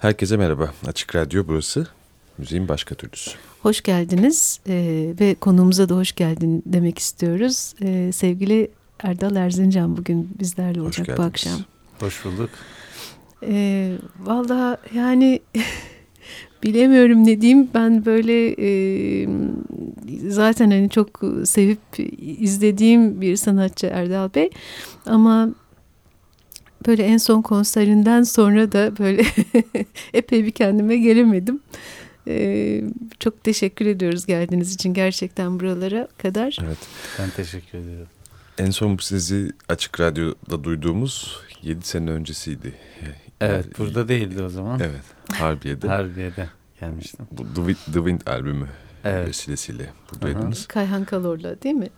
Herkese merhaba. Açık Radyo burası. Müziğin başka türlüsü. Hoş geldiniz ee, ve konuğumuza da hoş geldin demek istiyoruz. Ee, sevgili Erdal Erzincan bugün bizlerle olacak bu akşam. Hoş bulduk. Ee, Valla yani bilemiyorum ne diyeyim ben böyle e, zaten hani çok sevip izlediğim bir sanatçı Erdal Bey ama böyle en son konserinden sonra da böyle epey bir kendime gelemedim. Ee, çok teşekkür ediyoruz geldiğiniz için gerçekten buralara kadar. Evet. Ben teşekkür ederim. En son sizi Açık Radyo'da duyduğumuz 7 sene öncesiydi. Evet yani, burada değildi o zaman. Evet Harbiye'de. Harbiye'de gelmiştim. Bu The, The Wind albümü evet. vesilesiyle buradaydınız. Kayhan Kalor'la değil mi?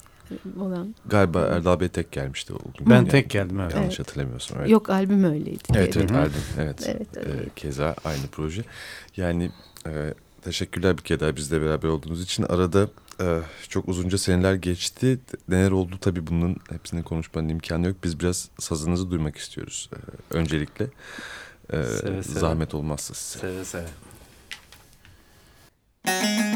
Olan. Galiba Erdal Bey tek gelmişti o gün. Ben yani. tek geldim evet. Yanlış evet. hatırlamıyorsam. Evet. Yok albüm öyleydi. Evet evet albüm evet. evet ee, keza aynı proje. Yani e, teşekkürler bir kere daha bizle beraber olduğunuz için. Arada e, çok uzunca seneler geçti. Neler oldu tabii bunun hepsini konuşmanın imkanı yok. Biz biraz sazınızı duymak istiyoruz e, öncelikle. E, seve, seve. Zahmet olmazsa size. Seve seve. tutam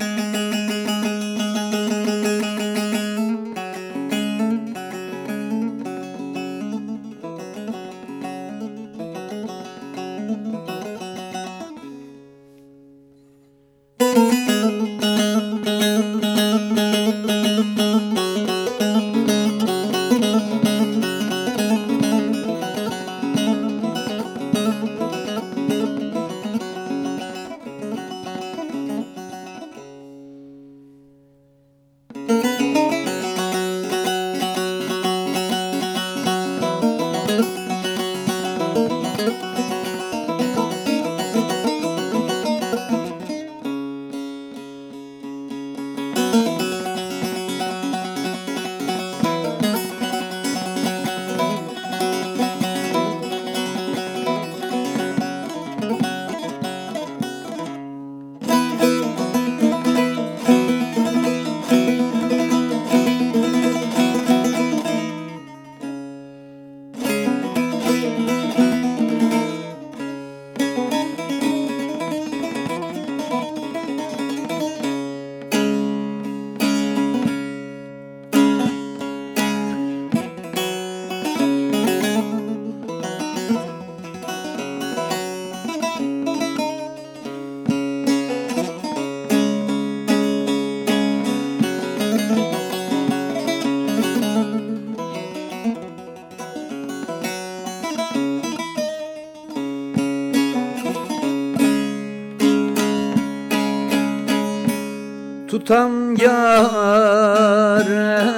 yar. elinden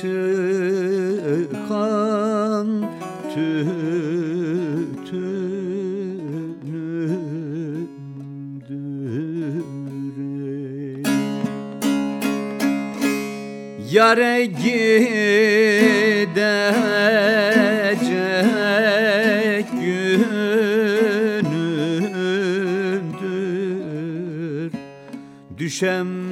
çıkan tütünümdür. Yare gidecek günümdür. Düşem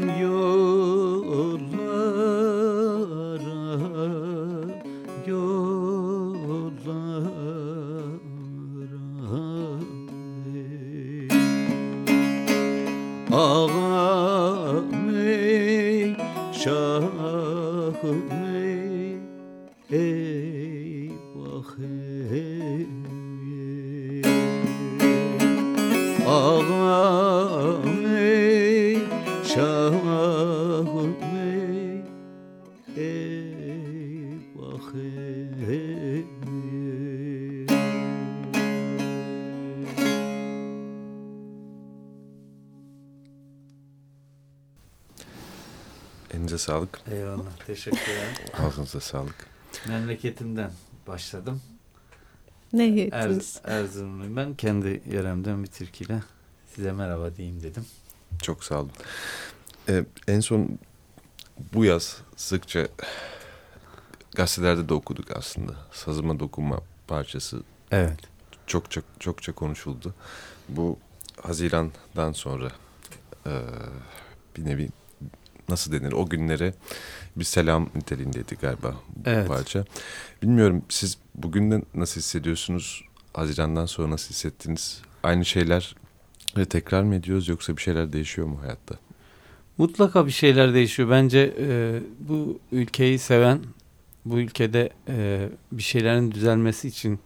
Elinize sağlık. Eyvallah. Teşekkür ederim. Ağzınıza sağlık. Memleketimden başladım. Ne yediniz? Er, Erzurumluyum ben. Kendi yeremden bir türküyle size merhaba diyeyim dedim. Çok sağ olun. Ee, en son bu yaz sıkça gazetelerde de okuduk aslında. Sazıma dokunma parçası. Evet. Çokça çokça konuşuldu. Bu Haziran'dan sonra e, bir nevi nasıl denir o günlere bir selam niteliğindeydi galiba bu evet. parça. Bilmiyorum siz bugün de nasıl hissediyorsunuz? Haziran'dan sonra nasıl hissettiniz? Aynı şeyler tekrar mı ediyoruz yoksa bir şeyler değişiyor mu hayatta? Mutlaka bir şeyler değişiyor. Bence e, bu ülkeyi seven, bu ülkede e, bir şeylerin düzelmesi için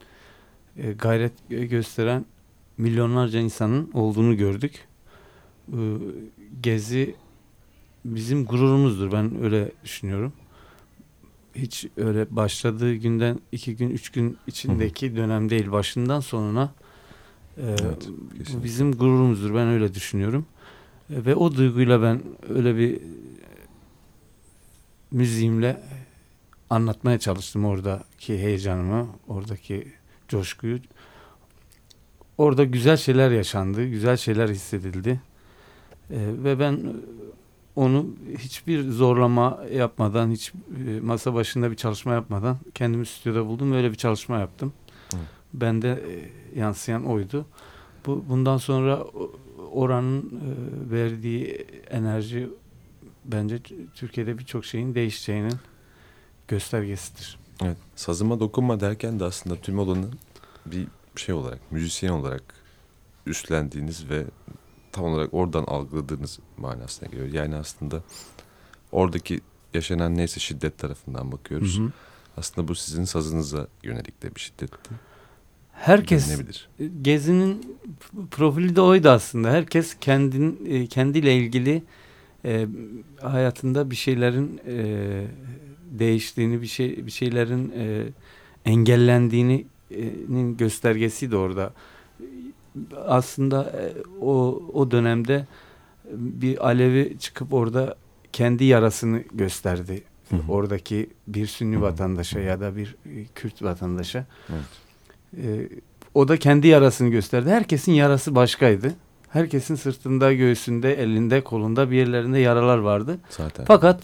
e, gayret gösteren milyonlarca insanın olduğunu gördük. E, Gezi bizim gururumuzdur. Ben öyle düşünüyorum. Hiç öyle başladığı günden iki gün, üç gün içindeki Hı. dönem değil. Başından sonuna e, evet, bu bizim gururumuzdur. Ben öyle düşünüyorum. E, ve o duyguyla ben öyle bir müziğimle anlatmaya çalıştım oradaki heyecanımı, oradaki coşkuyu. Orada güzel şeyler yaşandı, güzel şeyler hissedildi. E, ve ben onu hiçbir zorlama yapmadan, hiç e, masa başında bir çalışma yapmadan kendimi stüdyoda buldum. Öyle bir çalışma yaptım. Hı. Bende e, yansıyan oydu. Bu bundan sonra oranın e, verdiği enerji bence Türkiye'de birçok şeyin değişeceğinin göstergesidir. Evet. Sazıma dokunma derken de aslında tüm olanı bir şey olarak, müzisyen olarak üstlendiğiniz ve tam olarak oradan algıladığınız manasına geliyor. Yani aslında oradaki yaşanan neyse şiddet tarafından bakıyoruz. Hı hı. Aslında bu sizin sazınıza yönelik de bir şiddetti. Herkes Gezi'nin profili de oydu aslında. Herkes kendin e, kendiyle ilgili e, hayatında bir şeylerin e, değiştiğini, bir şey bir şeylerin e, engellendiğinin göstergesi de orada aslında e, o o dönemde bir Alevi çıkıp orada kendi yarasını gösterdi. Hı hı. Oradaki bir Sünni vatandaşa ya da bir e, Kürt vatandaşa. Evet. Ee, o da kendi yarasını gösterdi. Herkesin yarası başkaydı. Herkesin sırtında, göğsünde, elinde, kolunda bir yerlerinde yaralar vardı. Zaten. Fakat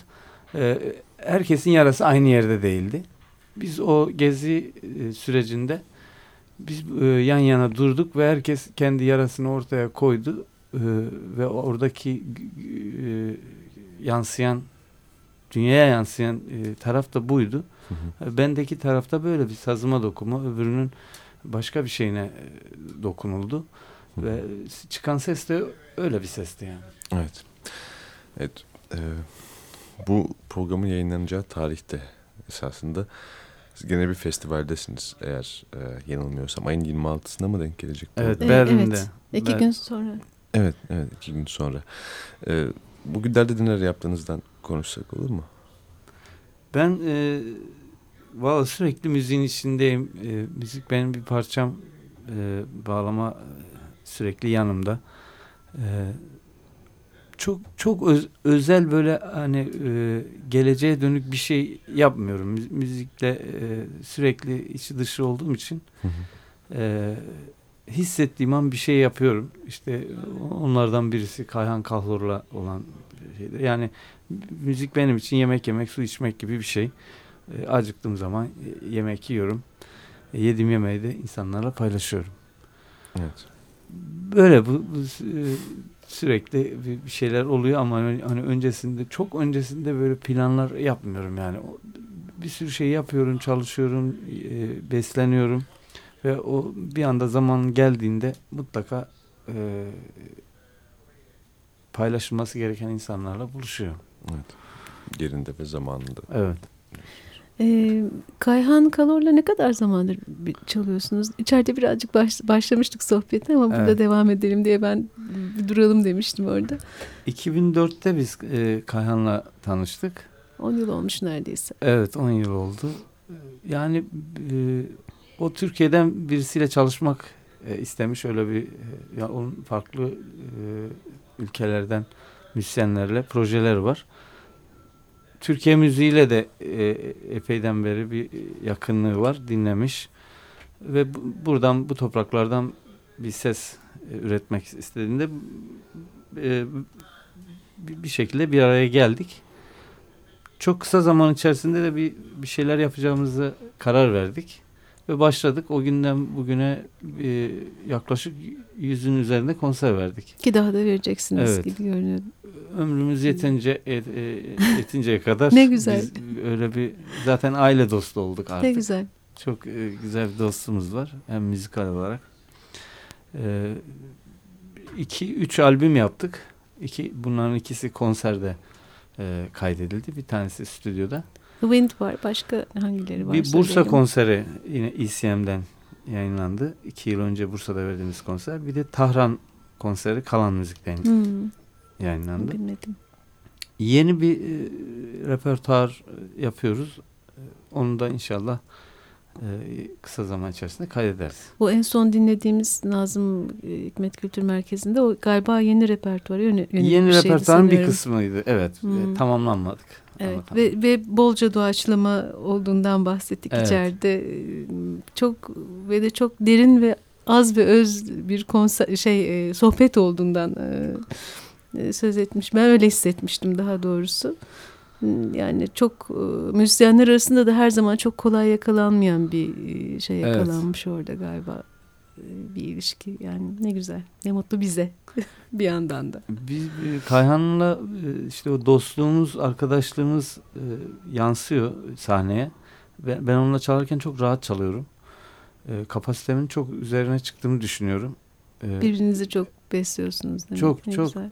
e, herkesin yarası aynı yerde değildi. Biz o gezi e, sürecinde biz e, yan yana durduk ve herkes kendi yarasını ortaya koydu e, ve oradaki e, yansıyan dünyaya yansıyan e, taraf da buydu. Hı hı. Bendeki tarafta böyle bir sazıma dokuma, öbürünün başka bir şeyine e, dokunuldu hı hı. ve çıkan ses de öyle bir sesti yani. Evet. Evet. E, bu programın yayınlanacağı tarihte esasında siz gene bir festivaldesiniz eğer e, yanılmıyorsam. Ayın 26'sına mı denk gelecek? Evet Berlin'de. Evet. İki Ber gün sonra. Evet, evet iki gün sonra. E, bugünlerde neler yaptığınızdan konuşsak olur mu? Ben e, valla sürekli müziğin içindeyim. E, müzik benim bir parçam. E, bağlama sürekli yanımda. E, çok çok öz, özel böyle hani e, geleceğe dönük bir şey yapmıyorum. Müzikle e, sürekli içi dışı olduğum için E, hissettiğim an bir şey yapıyorum. İşte onlardan birisi Kayhan Kahlor'la olan şeydir. Yani müzik benim için yemek yemek, su içmek gibi bir şey. E, acıktığım zaman yemek yiyorum. E, yediğim yemeği de insanlarla paylaşıyorum. Evet. Böyle bu, bu e, sürekli bir şeyler oluyor ama hani, hani öncesinde çok öncesinde böyle planlar yapmıyorum yani. Bir sürü şey yapıyorum, çalışıyorum, e, besleniyorum ve o bir anda zaman geldiğinde mutlaka e, paylaşılması gereken insanlarla buluşuyor. Evet. Yerinde ve zamanında. Evet. Ee, Kayhan Kalor'la ne kadar zamandır çalıyorsunuz? İçeride birazcık baş, başlamıştık sohbete ama burada evet. devam edelim diye ben bir duralım demiştim orada. 2004'te biz e, Kayhan'la tanıştık. 10 yıl olmuş neredeyse. Evet 10 yıl oldu. Yani e, o Türkiye'den birisiyle çalışmak e, istemiş öyle bir e, ya onun farklı e, ülkelerden müzisyenlerle projeler var. Türkiye müziğiyle de e, epeyden beri bir yakınlığı var. Dinlemiş. Ve bu, buradan bu topraklardan bir ses e, üretmek istediğinde e, bir şekilde bir araya geldik. Çok kısa zaman içerisinde de bir, bir şeyler yapacağımızı karar verdik. Ve başladık. O günden bugüne e, yaklaşık yüzün üzerinde konser verdik. Ki daha da vereceksiniz evet. gibi görünüyor ömrümüz yetince et, e, yetinceye kadar ne güzel. Biz öyle bir zaten aile dostu olduk artık. Ne güzel. Çok e, güzel bir dostumuz var hem müzikal olarak. E, iki, üç albüm yaptık. İki, bunların ikisi konserde e, kaydedildi. Bir tanesi stüdyoda. Wind var. Başka hangileri var? Bir Bursa konseri yine ECM'den yayınlandı. İki yıl önce Bursa'da verdiğimiz konser. Bir de Tahran konseri Kalan Müzik'ten hmm yayınlandı. Bilmedim. Yeni bir e, repertuar e, yapıyoruz. E, onu da inşallah e, kısa zaman içerisinde kaydederiz. O en son dinlediğimiz Nazım e, Hikmet Kültür Merkezi'nde o galiba yeni repertuara yönelik Yeni bir repertuarın bir kısmıydı. Evet. Hmm. E, tamamlanmadık. Evet ve, ve bolca doğaçlama olduğundan bahsettik evet. içeride. Çok ve de çok derin ve az ve öz bir konser, şey e, sohbet olduğundan e, e, söz etmiş. Ben öyle hissetmiştim daha doğrusu. Yani çok e, müzisyenler arasında da her zaman çok kolay yakalanmayan bir şey yakalanmış evet. orada galiba bir ilişki. Yani ne güzel, ne mutlu bize bir yandan da. Biz Kayhan'la işte o dostluğumuz, arkadaşlığımız yansıyor sahneye. Ben onunla çalarken çok rahat çalıyorum. Kapasitemin çok üzerine çıktığımı düşünüyorum. Birbirinizi çok besliyorsunuz demek. Çok ne çok güzel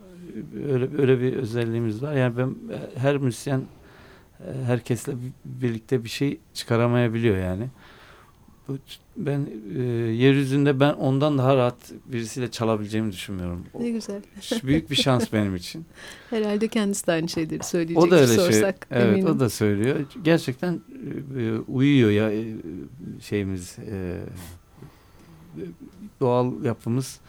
öyle öyle bir özelliğimiz var. Yani ben e, her müzisyen e, herkesle birlikte bir şey çıkaramayabiliyor yani. Ben e, yeryüzünde ben ondan daha rahat birisiyle çalabileceğimi düşünmüyorum. Ne güzel. Büyük bir şans benim için. Herhalde kendisi de aynı şeyleri söyleyecek. O da öyle sorsak, şey. Evet, eminim. o da söylüyor. Gerçekten e, uyuyor ya e, şeyimiz e, doğal yapımız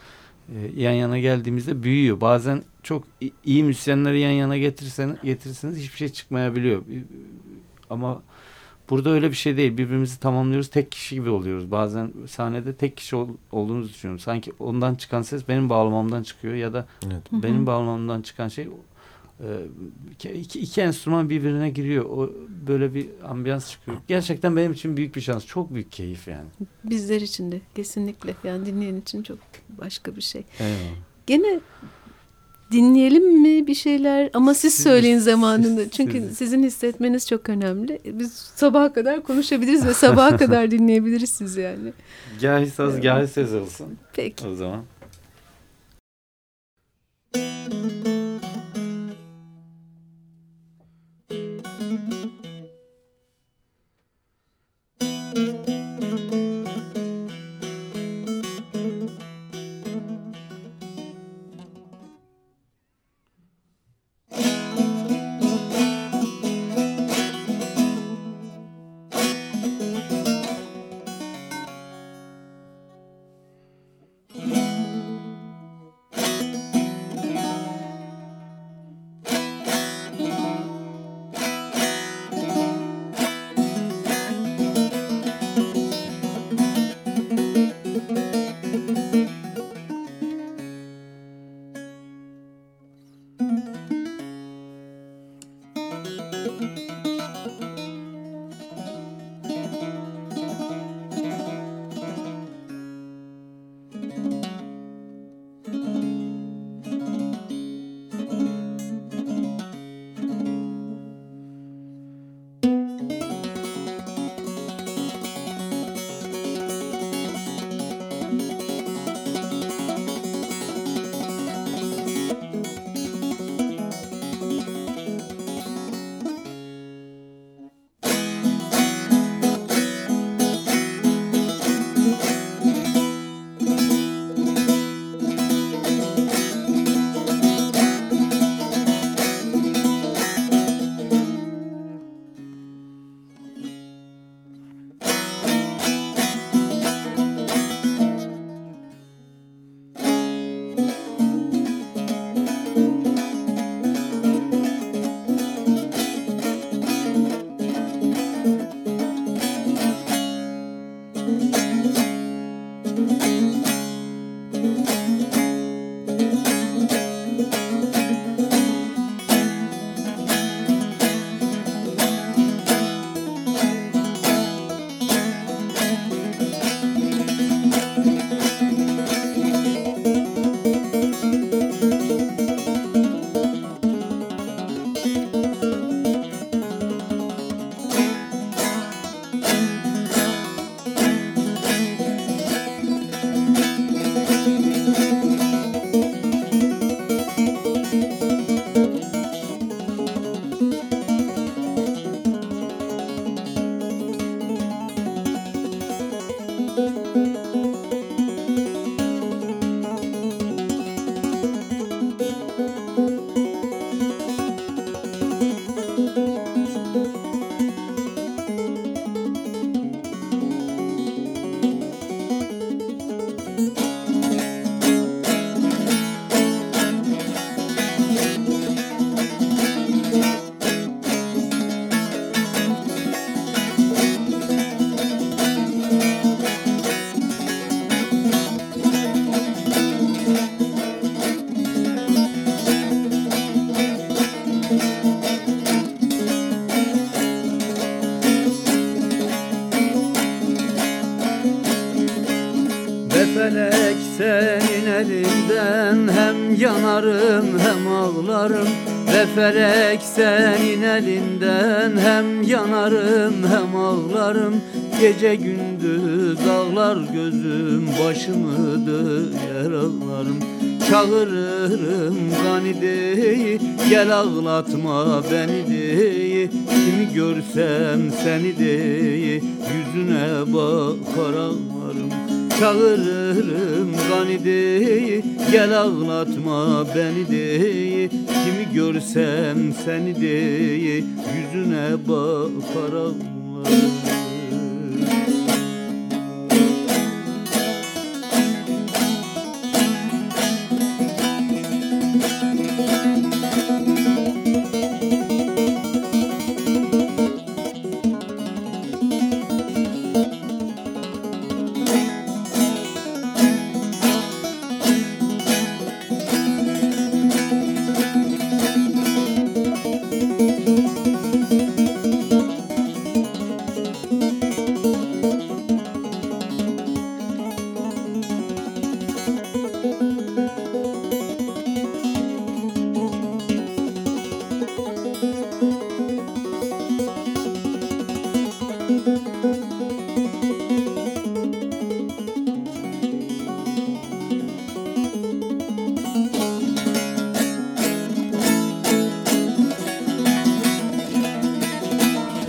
e, yan yana geldiğimizde büyüyor. Bazen çok iyi müzisyenleri yan yana getirseniz, getirirseniz hiçbir şey çıkmayabiliyor. Ama burada öyle bir şey değil. Birbirimizi tamamlıyoruz. Tek kişi gibi oluyoruz. Bazen sahnede tek kişi ol, olduğumuzu düşünüyorum. Sanki ondan çıkan ses benim bağlamamdan çıkıyor ya da evet. benim bağlamamdan çıkan şey e, iki, iki enstrüman birbirine giriyor. O böyle bir ambiyans çıkıyor. Gerçekten benim için büyük bir şans. Çok büyük keyif yani. Bizler için de kesinlikle. Yani dinleyen için çok başka bir şey. Eyvallah. Gene dinleyelim mi bir şeyler ama siz, siz söyleyin zamanında. Siz, Çünkü siz. sizin hissetmeniz çok önemli. Biz sabaha kadar konuşabiliriz ve sabaha kadar dinleyebiliriz sizi yani. Gel söz, gel söz olsun. Peki. O zaman. Felek senin elinden. Hem yanarım hem ağlarım. Gece gündüz ağlar gözüm. Başımı döyer ağlarım. Çağırırım ganideyi Gel ağlatma beni deyi. Kimi görsem seni deyi. Yüzüne bakar ağlarım Çağırırım ganideyi Gel ağlatma beni deyi. Kimi görsem seni deyi. Yüzüne bakar ağlarım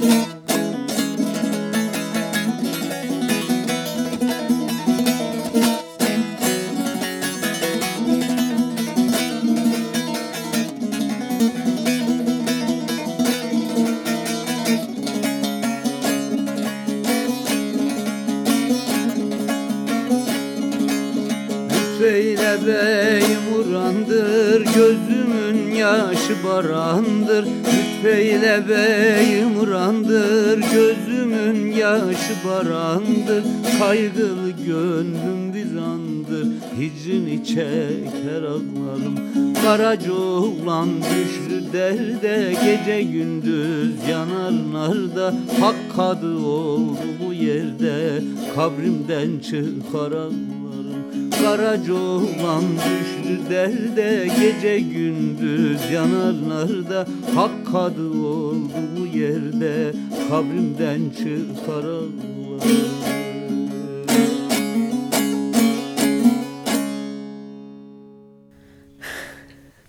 Yeah. Kaygılı gönlüm vizandır Hicrini çeker ağlarım. Karaca oğlan düştü derde Gece gündüz yanar narda. Hak kadı oldu bu yerde Kabrimden çıkar ağlarım. Karaca oğlan düştü derde Gece gündüz yanarlarda Hak kadı oldu bu yerde Kabrimden çıkar Allah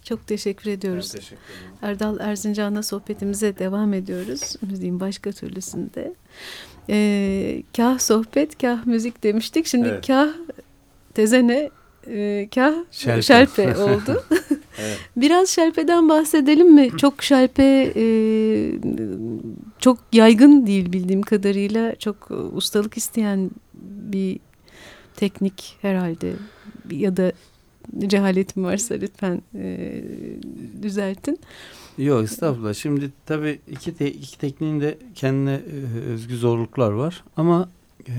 Çok teşekkür ediyoruz. teşekkür Erdal Erzincan'la sohbetimize devam ediyoruz. Müziğin başka türlüsünde. Ee, kah sohbet, kah müzik demiştik. Şimdi evet. kah tezene e, kah şelpe, şelpe oldu. evet. Biraz şelpeden bahsedelim mi? Çok şelpe e, çok yaygın değil bildiğim kadarıyla. Çok ustalık isteyen bir teknik herhalde ya da cehaletim varsa lütfen e, düzeltin. Yok estağfurullah. Şimdi tabii iki, te iki tekniğin de kendine e, özgü zorluklar var. Ama e,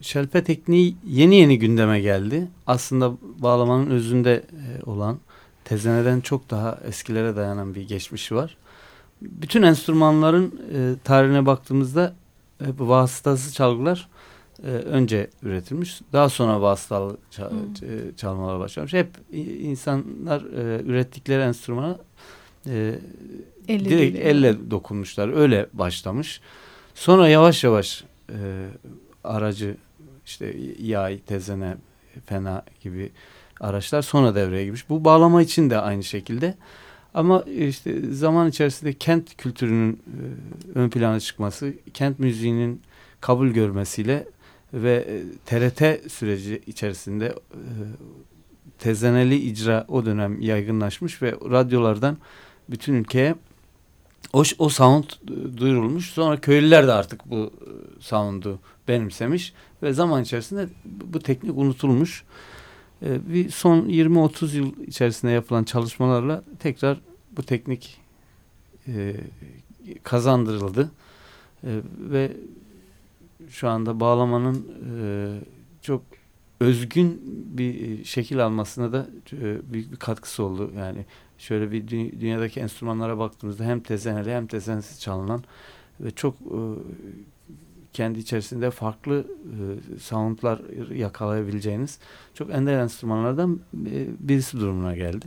şelpe tekniği yeni yeni gündeme geldi. Aslında bağlamanın özünde e, olan tezeneden çok daha eskilere dayanan bir geçmişi var. Bütün enstrümanların e, tarihine baktığımızda e, vasıtası çalgılar e, önce üretilmiş. Daha sonra vasıtalı çal, hmm. E, çalmalara başlamış. Hep insanlar e, ürettikleri enstrümana e, elle direkt değil, elle dokunmuşlar. Öyle başlamış. Sonra yavaş yavaş e, aracı işte yay, tezene, fena gibi araçlar sonra devreye girmiş. Bu bağlama için de aynı şekilde. Ama işte zaman içerisinde kent kültürünün e, ön plana çıkması, kent müziğinin kabul görmesiyle ve TRT süreci içerisinde e, tezeneli icra o dönem yaygınlaşmış ve radyolardan bütün ülkeye o, o sound duyurulmuş. Sonra köylüler de artık bu sound'u benimsemiş ve zaman içerisinde bu teknik unutulmuş. Bir son 20-30 yıl içerisinde yapılan çalışmalarla tekrar bu teknik e, kazandırıldı. E, ve şu anda bağlamanın e, çok özgün bir şekil almasına da e, büyük bir katkısı oldu. Yani şöyle bir dü dünyadaki enstrümanlara baktığımızda hem tezeneli hem tezensiz çalınan ve çok e, kendi içerisinde farklı e, soundlar yakalayabileceğiniz çok ender enstrümanlardan e, birisi durumuna geldi.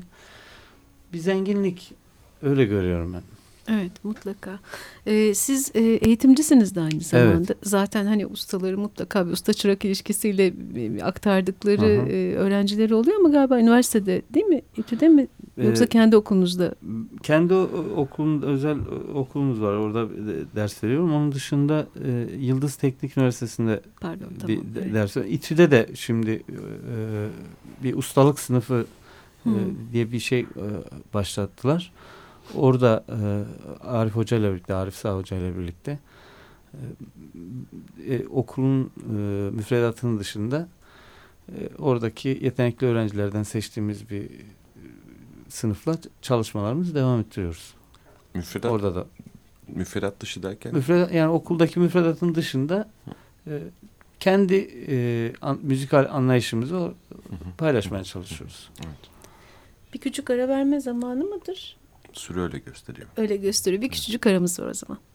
Bir zenginlik öyle görüyorum ben. Evet mutlaka. Ee, siz e, eğitimcisiniz de aynı zamanda. Evet. Zaten hani ustaları mutlaka bir usta çırak ilişkisiyle aktardıkları e, öğrencileri oluyor ama galiba üniversitede değil mi? İTÜ'de mi? Yoksa ee, kendi okulunuzda? Kendi okulun özel okulumuz var. Orada ders veriyorum. Onun dışında e, Yıldız Teknik Üniversitesi'nde Pardon, tamam, evet. ders var. İTÜ'de de şimdi e, bir ustalık sınıfı e, diye bir şey e, başlattılar. Orada e, Arif Hoca ile birlikte, Arif Sağ Hoca ile birlikte e, e, okulun e, müfredatının dışında e, oradaki yetenekli öğrencilerden seçtiğimiz bir e, sınıfla çalışmalarımızı devam ettiriyoruz. Müfredat, Orada da müfredat dışı derken? Müfredat, yani okuldaki müfredatın dışında e, kendi e, an, müzikal anlayışımızı o, paylaşmaya çalışıyoruz. Evet. Bir küçük ara verme zamanı mıdır? Süre öyle gösteriyor. Öyle gösteriyor. Bir küçücük aramız var o zaman.